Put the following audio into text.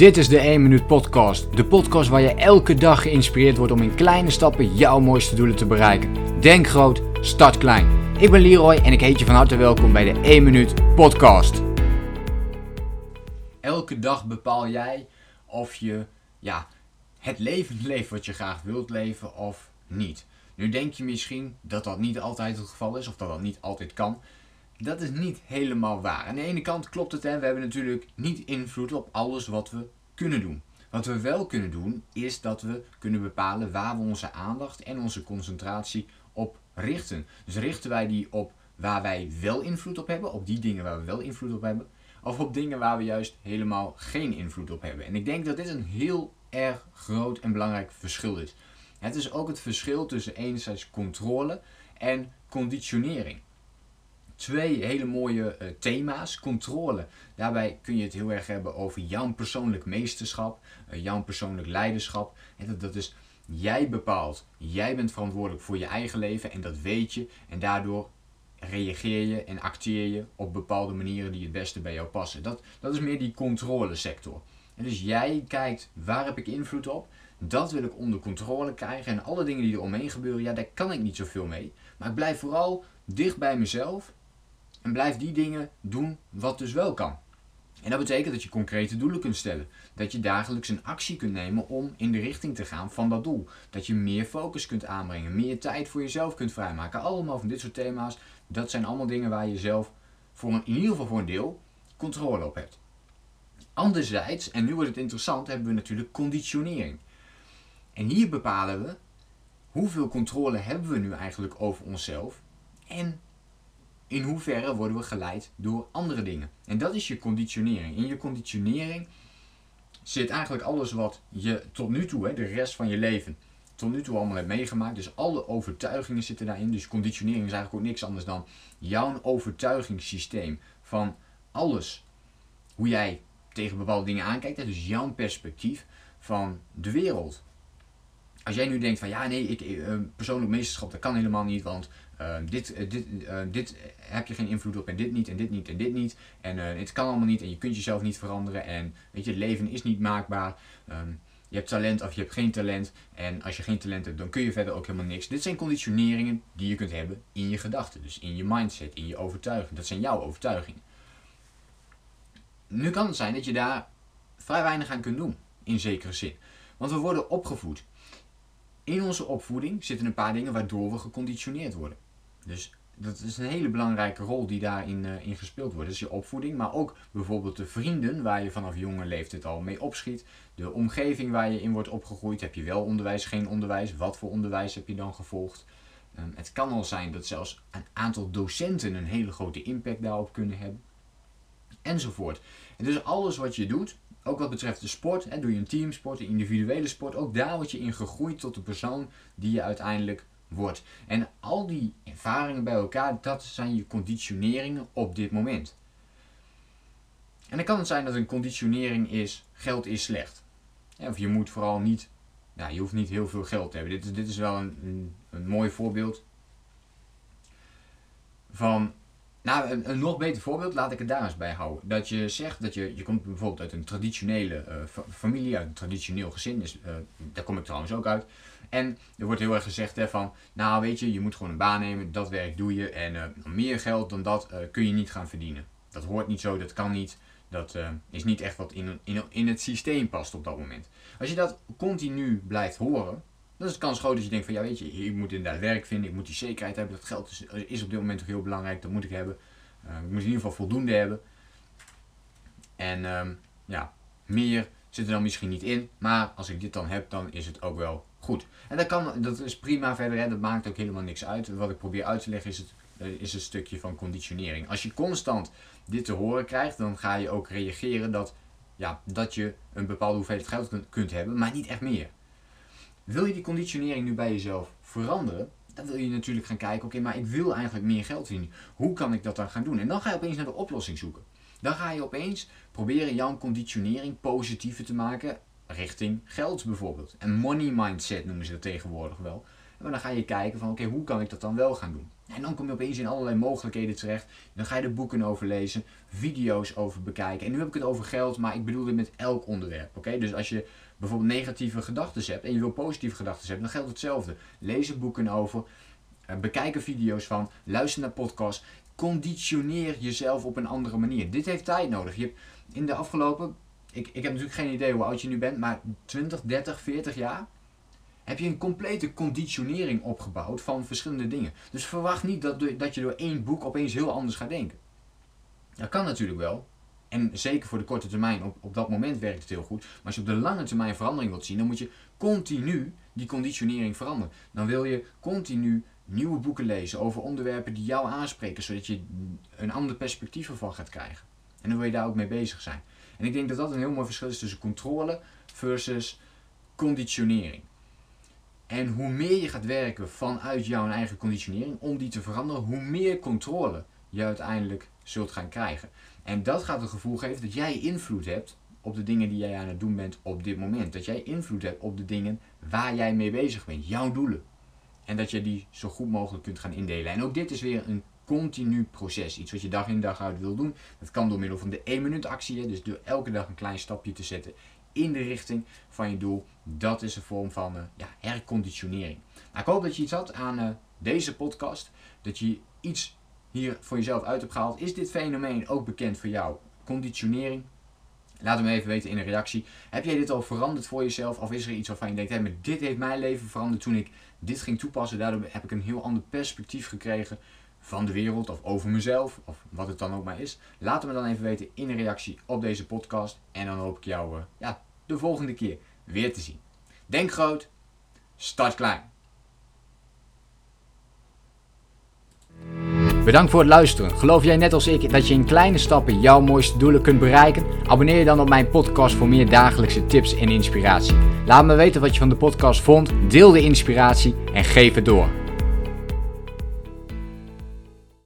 Dit is de 1 Minuut Podcast. De podcast waar je elke dag geïnspireerd wordt om in kleine stappen jouw mooiste doelen te bereiken. Denk groot, start klein. Ik ben Leroy en ik heet je van harte welkom bij de 1 Minuut Podcast. Elke dag bepaal jij of je ja, het leven leeft wat je graag wilt leven of niet. Nu denk je misschien dat dat niet altijd het geval is of dat dat niet altijd kan. Dat is niet helemaal waar. Aan de ene kant klopt het, hè, we hebben natuurlijk niet invloed op alles wat we kunnen doen. Wat we wel kunnen doen, is dat we kunnen bepalen waar we onze aandacht en onze concentratie op richten. Dus richten wij die op waar wij wel invloed op hebben, op die dingen waar we wel invloed op hebben, of op dingen waar we juist helemaal geen invloed op hebben. En ik denk dat dit een heel erg groot en belangrijk verschil is. Het is ook het verschil tussen enerzijds controle en conditionering twee hele mooie uh, thema's. Controle. Daarbij kun je het heel erg hebben over jouw persoonlijk meesterschap, uh, jouw persoonlijk leiderschap. Dat is jij bepaalt. Jij bent verantwoordelijk voor je eigen leven en dat weet je. En daardoor reageer je en acteer je op bepaalde manieren die het beste bij jou passen. Dat, dat is meer die controlesector. En dus jij kijkt waar heb ik invloed op. Dat wil ik onder controle krijgen. En alle dingen die er omheen gebeuren, ja, daar kan ik niet zoveel mee. Maar ik blijf vooral dicht bij mezelf en blijf die dingen doen wat dus wel kan. En dat betekent dat je concrete doelen kunt stellen. Dat je dagelijks een actie kunt nemen om in de richting te gaan van dat doel. Dat je meer focus kunt aanbrengen, meer tijd voor jezelf kunt vrijmaken. Allemaal van dit soort thema's. Dat zijn allemaal dingen waar je zelf voor een, in ieder geval voor een deel controle op hebt. Anderzijds, en nu wordt het interessant, hebben we natuurlijk conditionering. En hier bepalen we hoeveel controle hebben we nu eigenlijk over onszelf en in hoeverre worden we geleid door andere dingen. En dat is je conditionering. In je conditionering zit eigenlijk alles wat je tot nu toe, hè, de rest van je leven, tot nu toe allemaal hebt meegemaakt. Dus alle overtuigingen zitten daarin. Dus conditionering is eigenlijk ook niks anders dan jouw overtuigingssysteem van alles. Hoe jij tegen bepaalde dingen aankijkt. Dus jouw perspectief van de wereld. Als jij nu denkt van ja nee, ik, uh, persoonlijk meesterschap dat kan helemaal niet, want uh, dit, dit, dit heb je geen invloed op en dit niet en dit niet en dit niet. En het kan allemaal niet en je kunt jezelf niet veranderen en weet je, het leven is niet maakbaar. Um, je hebt talent of je hebt geen talent. En als je geen talent hebt, dan kun je verder ook helemaal niks. Dit zijn conditioneringen die je kunt hebben in je gedachten. Dus in je mindset, in je overtuiging. Dat zijn jouw overtuigingen. Nu kan het zijn dat je daar vrij weinig aan kunt doen, in zekere zin. Want we worden opgevoed. In onze opvoeding zitten een paar dingen waardoor we geconditioneerd worden. Dus dat is een hele belangrijke rol die daarin uh, in gespeeld wordt. Dus je opvoeding, maar ook bijvoorbeeld de vrienden waar je vanaf jonge leeftijd al mee opschiet. De omgeving waar je in wordt opgegroeid. Heb je wel onderwijs, geen onderwijs? Wat voor onderwijs heb je dan gevolgd? Um, het kan al zijn dat zelfs een aantal docenten een hele grote impact daarop kunnen hebben. Enzovoort. En dus alles wat je doet, ook wat betreft de sport, hè, doe je een teamsport, een individuele sport, ook daar word je in gegroeid tot de persoon die je uiteindelijk wordt. En al die ervaringen bij elkaar, dat zijn je conditioneringen op dit moment. En dan kan het zijn dat een conditionering is, geld is slecht. Of je moet vooral niet, ja, je hoeft niet heel veel geld te hebben. Dit is, dit is wel een, een, een mooi voorbeeld van nou, een, nog beter voorbeeld, laat ik het daar eens bij houden. Dat je zegt dat je, je komt bijvoorbeeld uit een traditionele uh, familie, uit een traditioneel gezin, dus, uh, daar kom ik trouwens ook uit. En er wordt heel erg gezegd hè, van, nou weet je, je moet gewoon een baan nemen, dat werk doe je en uh, meer geld dan dat kun je niet gaan verdienen. Dat hoort niet zo, dat kan niet, dat is niet echt wat in, in, in het systeem past op dat moment. Als je dat continu blijft horen, dan is de kans groot dat je denkt van ja weet je, ik moet inderdaad werk vinden, ik moet die zekerheid hebben, dat geld is, is op dit moment toch heel belangrijk, dat moet ik hebben. Uh, ik moet in ieder geval voldoende hebben. En um, ja, meer zit er dan misschien niet in, maar als ik dit dan heb, dan is het ook wel goed. En dat, kan, dat is prima verder, hè, dat maakt ook helemaal niks uit. Wat ik probeer uit te leggen is het, uh, is een stukje van conditionering. Als je constant dit te horen krijgt, dan ga je ook reageren dat, ja, dat je een bepaalde hoeveelheid geld kunt hebben, maar niet echt meer. Wil je die conditionering nu bij jezelf veranderen, dan wil je natuurlijk gaan kijken, oké, maar ik wil eigenlijk meer geld verdienen. Hoe kan ik dat dan gaan doen? En dan ga je opeens naar de oplossing zoeken. Dan ga je opeens proberen jouw conditionering positiever te maken richting geld bijvoorbeeld. En money mindset noemen ze dat tegenwoordig wel. En dan ga je kijken van, oké, hoe kan ik dat dan wel gaan doen? En dan kom je opeens in allerlei mogelijkheden terecht. Dan ga je er boeken over lezen, video's over bekijken. En nu heb ik het over geld, maar ik bedoel dit met elk onderwerp. Oké? Dus als je bijvoorbeeld negatieve gedachten hebt en je wil positieve gedachten hebben, dan geldt hetzelfde. Lees boeken over, eh, bekijk er video's van, luister naar podcasts. Conditioneer jezelf op een andere manier. Dit heeft tijd nodig. Je hebt in de afgelopen, ik, ik heb natuurlijk geen idee hoe oud je nu bent, maar 20, 30, 40 jaar heb je een complete conditionering opgebouwd van verschillende dingen. Dus verwacht niet dat, dat je door één boek opeens heel anders gaat denken. Dat kan natuurlijk wel. En zeker voor de korte termijn, op, op dat moment werkt het heel goed. Maar als je op de lange termijn verandering wilt zien, dan moet je continu die conditionering veranderen. Dan wil je continu nieuwe boeken lezen over onderwerpen die jou aanspreken, zodat je een ander perspectief ervan gaat krijgen. En dan wil je daar ook mee bezig zijn. En ik denk dat dat een heel mooi verschil is tussen controle versus conditionering. En hoe meer je gaat werken vanuit jouw eigen conditionering om die te veranderen, hoe meer controle je uiteindelijk zult gaan krijgen. En dat gaat het gevoel geven dat jij invloed hebt op de dingen die jij aan het doen bent op dit moment. Dat jij invloed hebt op de dingen waar jij mee bezig bent, jouw doelen. En dat je die zo goed mogelijk kunt gaan indelen. En ook dit is weer een continu proces. Iets wat je dag in dag uit wil doen. Dat kan door middel van de 1 minuut actie. Dus door elke dag een klein stapje te zetten in de richting van je doel. Dat is een vorm van uh, ja, herconditionering. Nou, ik hoop dat je iets had aan uh, deze podcast. Dat je iets hier voor jezelf uit hebt gehaald. Is dit fenomeen ook bekend voor jou? Conditionering? Laat me even weten in een reactie. Heb jij dit al veranderd voor jezelf? Of is er iets waarvan je denkt, hey, dit heeft mijn leven veranderd toen ik dit ging toepassen. Daardoor heb ik een heel ander perspectief gekregen van de wereld of over mezelf of wat het dan ook maar is. Laat me dan even weten in een reactie op deze podcast. En dan hoop ik jou uh, ja, de volgende keer weer te zien. Denk groot, start klein. Bedankt voor het luisteren. Geloof jij net als ik dat je in kleine stappen jouw mooiste doelen kunt bereiken? Abonneer je dan op mijn podcast voor meer dagelijkse tips en inspiratie. Laat me weten wat je van de podcast vond, deel de inspiratie en geef het door.